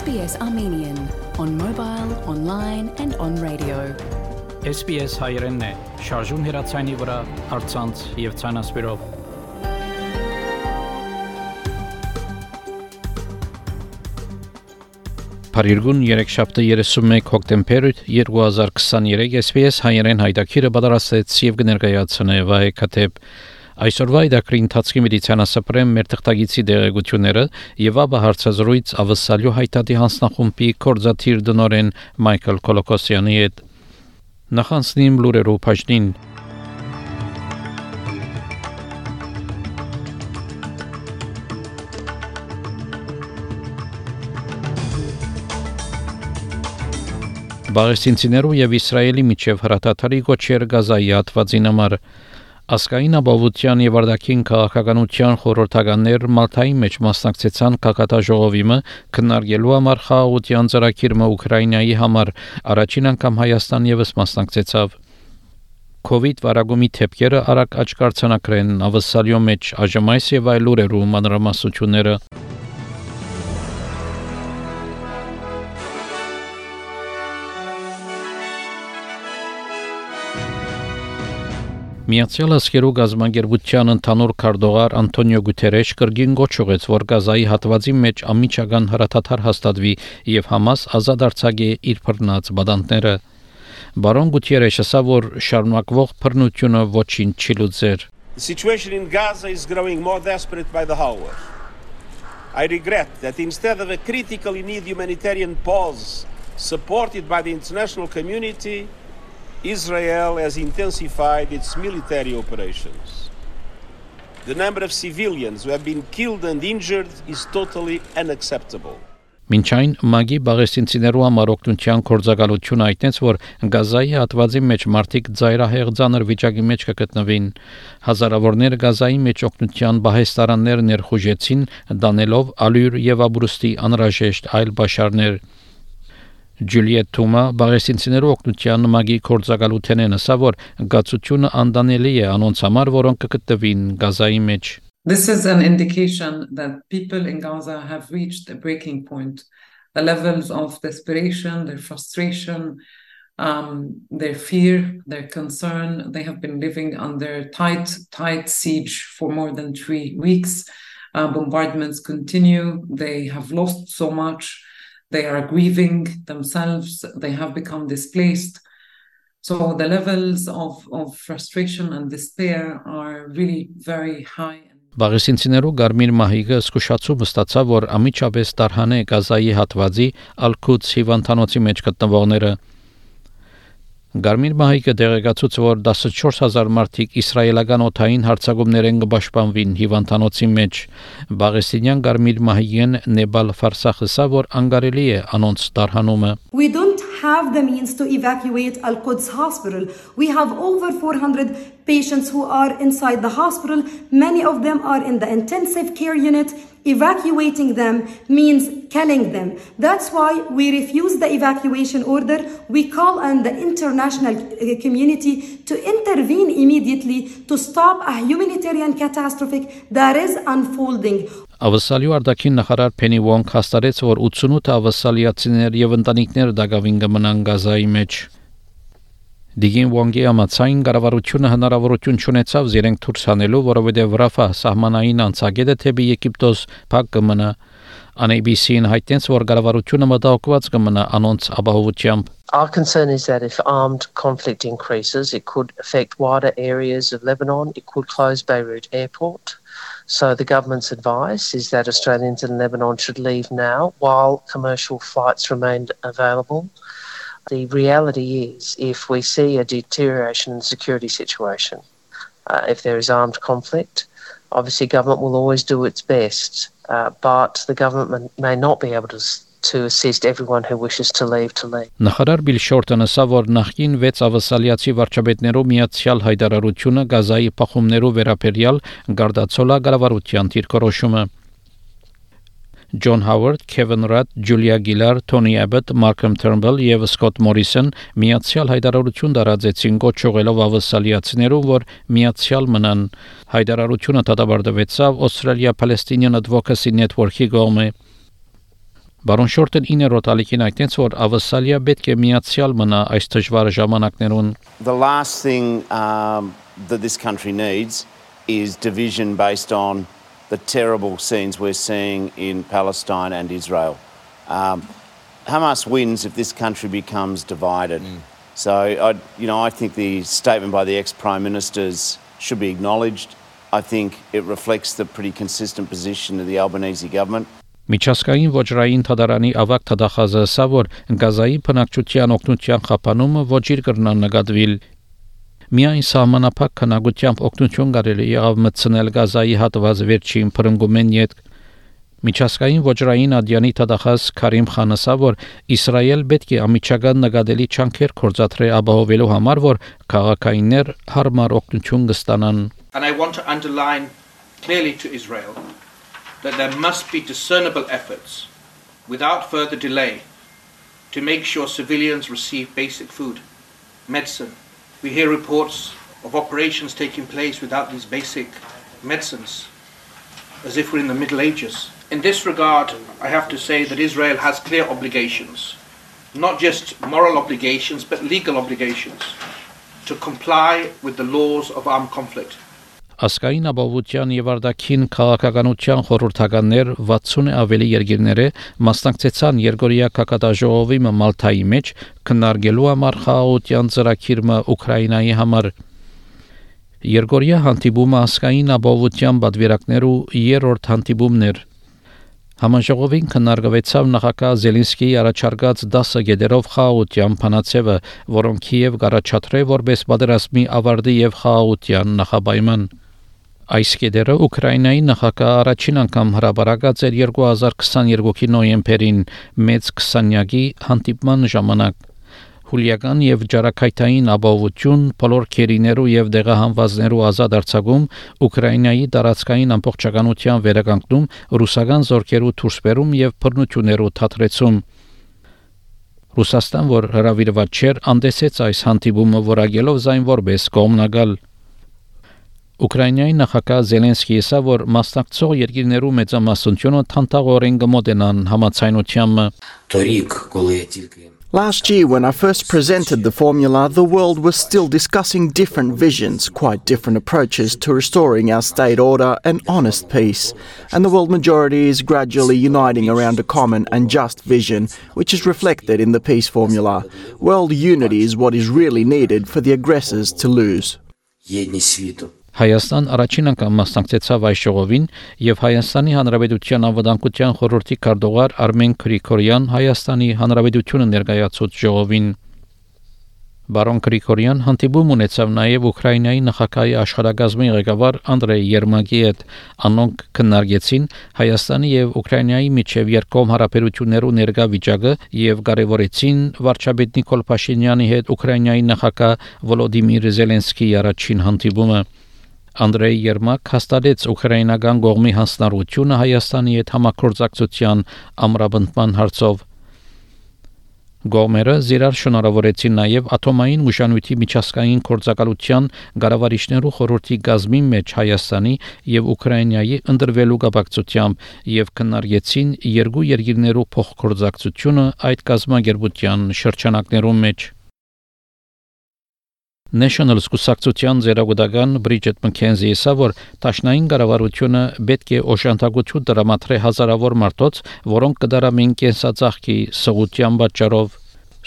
SBS Armenian on mobile, online and on radio. SBS հայերենն է, շարժուն հեռացանի վրա, հարցանց եւ ցանասպիրով։ Փարիգուն 3 շաբթը 31 հոկտեմբեր 2023 SBS հայերեն հայտակիրը պատրաստեց եւ կներկայացնե վայ քաթեփ Այսօրվա իդակրի ընթացքի մեդիցինասապրեմ մեր թղթագիտի դերակցությունները եւ ապա հարցազրույց ավսալյո հայտարարի հանձնախումբի կորզաթիր դնորեն Մայքլ Կոլոկոսյանի հետ նախանցնիմ լուրերով փաշնին Բաղեստինցիներու եւ Իսրայելի միջև հրաթաթարի գոչեր Գազայի հատվածին համար Ասկային ապահովության եւ արդակին քաղաքականության խորհրդականներ Մալթայի մեջ մասնակցեցան կակատաժողովիմը քննարկելու համար խաղաղության ծրագիրը Ուկրաինայի համար առաջին անգամ Հայաստան եւս մասնակցեցավ COVID վարագումի թեփքերը արագ աճ կարծանակրեն ավսալյո մեջ ԱԺՄ-ից եւ այլ ուրերու մանրամասությունները Միացյալ Աշխարհու գազագերբության ընդհանուր քարտուղար Անտոնիո Գուտերեշ կրգին գոչ ուղեց, որ Գազայի հատվածի մեջ ամիջական հրաթաթար հաստատվի եւ Համաս ազատ արձակի իր բռնած բադանտները։ Բարոն Գուտերեշը ասա, որ շարունակվող բռնությունը ոչինչ չի լուծեր։ The situation in Gaza is growing more desperate by the hour. I regret that instead of a critically needed humanitarian pause supported by the international community, Israel has intensified its military operations. The number of civilians who have been killed and injured is totally unacceptable. Մինչ այն մագի բաղեստինցիներու համար օգնության կորցակալությունը այդտենց որ Գազայի հատվածի մեջ մարդիկ ծայրահեղ ցաներ վիճակի մեջ կգտնվին հազարավորներ Գազայի մեջ օգնության բահեստարաններ ներխուժեցին դանելով ալյուր եւ աբրուստի անհրաժեշտ այլ բաշարներ Ջուլիետ Թումա բաղեսինցիներու օգնության նմագի կորցակալութենեն ասա որ գացությունը անդանելի է անոնց համար որոնք կգտնվին Գազայի մեջ This is an indication that people in Gaza have reached a breaking point. The levels of desperation, their frustration, um, their fear, their concern, they have been living under tight, tight siege for more than three weeks. Uh, bombardments continue. They have lost so much. They are grieving themselves. They have become displaced. So the levels of, of frustration and despair are really very high. Բաղեսինցիներու Գարմիր Մահիգը զսկուշացում ստացավ, որ ամիջապես տարհանե Գազայի հատվածի Ալ-Քուց հիվանդանոցի մեջ գտնվողները Գարմիր Մահիկը դեղեկացուց որ 14000 մարդիկ իսրայելական օթային հարձակումներեն կպաշտպանվին հիվանդանոցի մեջ Բաղեսինյան Գարմիր Մահիկեն Նեբալ Ֆարսախսա որ անգարելի է անոնց տարհանումը We don't have the means to evacuate Al-Quds hospital we have over 400 patients who are inside the hospital many of them are in the intensive care unit Evacuating them means killing them. That's why we refuse the evacuation order. We call on the international uh, community to intervene immediately to stop a humanitarian catastrophe that is unfolding. Ավսալյու արտաքին նախարար Փենի Վոնք հաստատեց, որ 88 ավսալիացիներ եւ ընտանիքներ դակավին կմնան Գազայի մեջ։ Դիգին Վոնգի ամացային կառավարությունը հնարավորություն չունեցավ զիրենք դուրս հանելու, որովհետև Ռաֆա սահմանային անցագետը թեպի Եգիպտոս փակ կմնա։ ABC-ին հայտնեց, որ կառավարությունը մտահոգված կմնա անոնց ապահովությամբ։ Our concern is that if armed conflict increases, it could affect wider areas of Lebanon. It could close Beirut airport. So the government's advice is that Australians in Lebanon should leave now while commercial flights remain available. The reality is, if we see a deterioration in the security situation, uh, if there is armed conflict, obviously government will always do its best, uh, but the government may not be able to to assist everyone who wishes to leave to leave. Նախարար Բիլ Շորտոնը ասա, որ նախին 6 ավասալիացի վարչապետներով միացյալ հայտարարությունը Գազայի փախումներով վերաբերյալ Գարդացոլա գարավարության դիրքորոշումը Ջոն Հավարդ, Քևին Ռադ, Ջուլիա Գիլար, Թոնի Էբետ, Մարկրեմ Թերնբել եւ Սկոտ Մորիսոն միացյալ հայտարարություն տարածեցին գոչողելով ավսալիացիներով, որ միացյալ մնան։ Հայտարարությունը դատաբարտվեցավ Australia Palestinian Advocacy Network-ի կողմից։ Բարոն Շորտեն 9-րդ ալիքին այդտենց որ ավսալիա պետք է միացյալ մնա այս դժվար ժամանակներուն The last thing um, that this country needs is division based on the terrible scenes we're seeing in Palestine and Israel. Um, Hamas wins if this country becomes divided. So, I, you know, I think the statement by the ex-prime ministers should be acknowledged. I think it reflects the pretty consistent position of the Albanese government. Միջազգային ոչռային թադարանի ավակ թադախազը սա որ գազայի բնակչության օգնության խափանումը ոչիր կրնան նկատվիլ Միայն սահմանափակ քնագությամբ օգնություն կարելի եղավ մտցնել գազայի հատված վերջին փրկումեն յետ Միջազգային ոչռային ադյանի թադախազ Քարիմ Խանասա որ Իսրայել պետք է ամիջական նկատելի չանքեր կորցատրե ապահովելու համար որ քաղաքայիններ հարմար օգնություն կստանան And I want to underline clearly to Israel that there must be discernible efforts without further delay to make sure civilians receive basic food, medicine. We hear reports of operations taking place without these basic medicines, as if we're in the Middle Ages. In this regard, I have to say that Israel has clear obligations, not just moral obligations, but legal obligations, to comply with the laws of armed conflict. Ասկային ապահովության եւ արդակին քաղաքականության խորհրդականներ 60-ը ավելի երկիրները մասնակցեցան Երգորիա Կակատաժողովի Մալթայի մեջ քննարկելու համար խաղաղության ծրագիրը Ուկրաինայի համար։ Երգորիա հանդիպումը ասկային ապահովության պատվիրակներու երրորդ հանդիպումներ Համաժողովին քննարկվեցավ նախագահ Զելինսկիի առաջարկած 10 գեդերով խաղաղության փանացևը, որոնք Կիև գարաչատրե որպես պատերազմի ավարտի եւ խաղաղության նախապայման։ Այս կետերը Ուկրաինայի նախագահ առաջին անգամ հրապարակած էր 2022-ի նոյեմբերին մեծ 20-յակի հանդիպման ժամանակ հուլիական եւ ջարակայթային ապահովություն, բոլոր քերիներու եւ դեղահանվածներու ազատ արձակում, Ուկրաինայի տարածքային ամբողջականության վերականգնում, ռուսական զորքերու դուրսբերում եւ բռնություններու թատրեցում։ Ռուսաստան, որ հրավիրված չէր, անդեսեց այս հանդիպումը որագելով զայն որպես կողմնագալ Ուկրաինայի նախագահ Զելենսկիը ասա, որ մասնակցող երկիրներու մեծամասնությունը թանտաղորեն կմոտենան համացայնությանը։ Last year, when I first presented the formula, the world was still discussing different visions, quite different approaches to restoring our state order and honest peace. And the world majority is gradually uniting around a common and just vision, which is reflected in the peace formula. World unity is what is really needed for the aggressors to lose. Հայաստան առաջին անգամ մասնակցեցավ այս ժողովին եւ Հայաստանի Հանրապետության անվտանգության խորհրդի քարտուղար Արմեն Գրիգորյան Հայաստանի Հանրապետությունը ներկայացուց ժողովին Բարոն Գրիգորյան հանդիպում ունեցավ նաև Ուկրաինայի նախագահի աշխարհագազմի ղեկավար Անդրեյ Երմակի հետ։ Անոնք քննարկեցին Հայաստանի եւ Ուկրաինայի միջև երկկողմ հարաբերություններու ներկա վիճակը եւ կարեւորեցին վարչապետ Նիկոլ Փաշինյանի հետ Ուկրաինայի նախագահ Վոլոդիմիր Զելենսկիի առաջին հանդիպումը։ Անդրեյ Երմակ հաստատեց ուկրաինական կողմի հանձնառությունը Հայաստանի հետ համակորձակցության ամրապնդման հարցով։ Գոմերը զիրար շնորհավորեցին նաև աթոմային ուժանույթի միջազգային կորցակալության գարավարիչներու խորհրդի գազմի մեջ Հայաստանի եւ Ուկրաինայի ընդրվելու կապակցությամբ եւ քննարկեցին երկու երկիրներու փոխկորձակցությունը այդ գազմագերբության շրջանակներում մեջ։ National Սկսակցության ձերագուտական Բրիջետ Մքենզի ասա, որ Տաշնային կառավարությունը պետք է օժանդակություն դրամատրե հազարավոր մարդոց, որոնք կդարամին կենսածախքի սղության պատճառով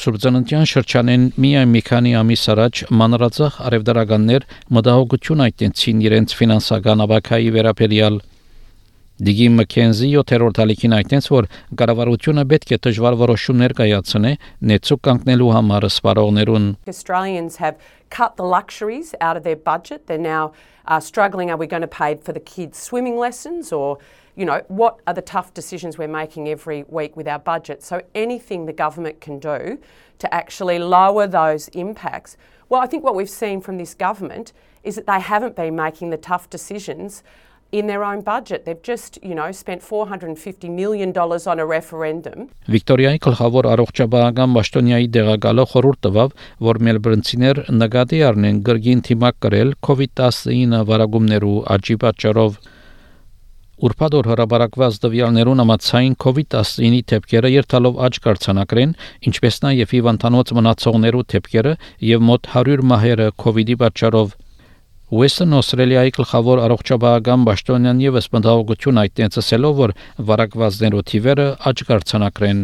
Սուրբծանտյան շրջանեն միայն մի քանի ամիս առաջ մանրածախ արևդարականներ մտահոգություն այտենցին իրենց ֆինանսական ավակայի վերաբերյալ Դիգի Մքենզի 7-րդ ալիքին այդտենց որ կառավարությունը պետք է դժվար որոշումներ կայացնե նեցուկ կանգնելու համար սպառողներուն Australians have cut the luxuries out of their budget. They're now uh, struggling. Are we going to pay for the kids' swimming lessons or you know, what are the tough decisions we're making every week with our budget? So, anything the government can do to actually lower those impacts. Well, I think what we've seen from this government is that they haven't been making the tough decisions in their own budget. They've just, you know, spent 450 million dollars on a referendum. Վիկտորիայի գլխավոր առողջապահական Մաշտոնիայի դեղակալը խորհուրդ տվավ, որ մելբրնցիներ նկատի առնեն գրգին թիմակ կրել COVID-19 վարագումներու աճի պատճառով Ուրբադոր հրաբարակված դվյալներուն ամացային COVID-19-ի թեփքերը երթալով աճ կարձանակրեն, ինչպես նաև հիվանդանոց մնացողներու թեփքերը եւ մոտ 100 մահերը COVID-ի պատճառով Western Australia-ի գլխավոր առողջապահական պաշտոնյան եւս մտահոգություն այդտենցելով որ վարակվածներու թիվերը աճ կարձանակրեն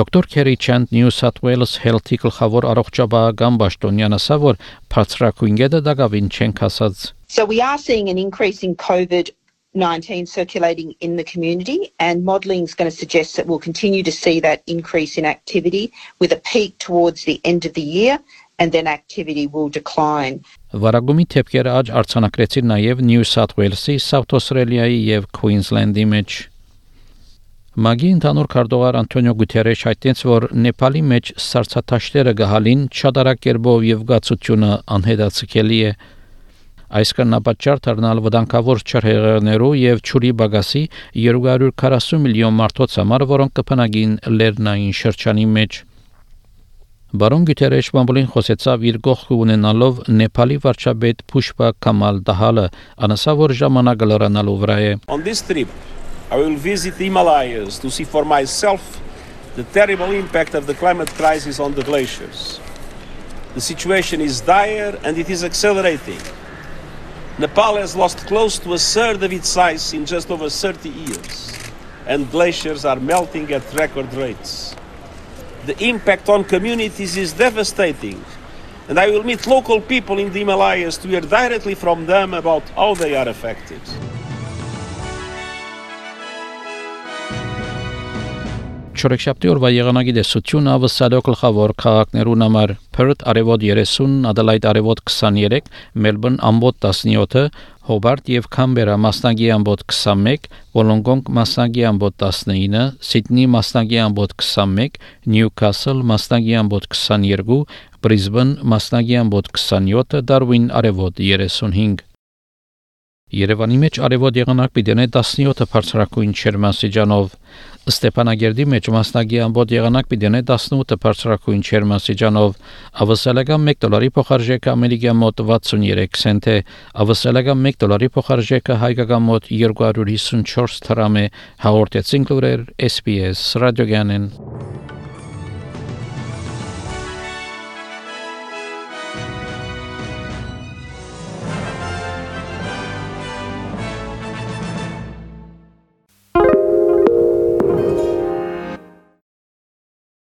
Դոկտոր Քերի Չանդ Նյու Սաթ Ուելս Health-ի գլխավոր առողջապահական պաշտոնյան ասա որ բարձրակույն գետը դակավին չեն հասած So we are seeing an increase in COVID 19 circulating in the community, and modelling is going to suggest that we'll continue to see that increase in activity with a peak towards the end of the year, and then activity will decline. Վարագումի թեփքերը աճ արցանակրեցին նաև Նյու Սաթ Ուելսի, South Australia-ի եւ Queensland-ի մեջ։ Մագի ընդհանուր քարտուղար Անտոնիո Գուտերեշ հայտնեց, որ Նեպալի մեջ սարսաթաշտերը գահալին շատարակ կերպով եւ գացությունը անհետացկելի է Այս կնապատճառ դառնալ վտանգավոր չրհեղեղներու եւ ճուրի բագասի 240 միլիոն մարդոց համար, որոնք կփնագին լեռնային շրջանի մեջ։ Բարոն Գյուտերեշ Մամբոլին խոսեցավ իր գողքը ունենալով Նեպալի վարչապետ Փուշպա Կամալ Դահալը, անասա որ ժամանակը լրանալու վրա է։ On this trip, I will visit the Himalayas to see for myself the terrible impact of the climate crisis on the glaciers. The situation is dire and it is accelerating. Nepal has lost close to a third of its ice in just over 30 years, and glaciers are melting at record rates. The impact on communities is devastating, and I will meet local people in the Himalayas to hear directly from them about how they are affected. Չորեքշաբթի օրվա եղանակի դեսությունը ավսալո գլխավոր քաղաքներուն համար. Perth արևոտ 30, Adelaide արևոտ 23, Melbourne ամբոտ 17, Hobart եւ Canberra մասնագի ամբոտ 21, Wollongong մասնագի ամբոտ 19, Sydney մասնագի ամբոտ 21, Newcastle մասնագի ամբոտ 22, Brisbane մասնագի ամբոտ 27, Darwin արևոտ 35 Երևանի մեջ արևոտ եղանակ պիտենե 17 բարձրակույն չերմասիջանով Ստեփանագերդի մեջ մասնագի ամբողջ եղանակ պիտենե 18 բարձրակույն չերմասիջանով ավսալական 1 դոլարի փոխարժեքը ամերիկյան մոտ 63 سنت է ավսալական 1 դոլարի փոխարժեքը հայկական մոտ 254 դրամ է հաղորդեցին լուրեր SPS ռադիոգյանեն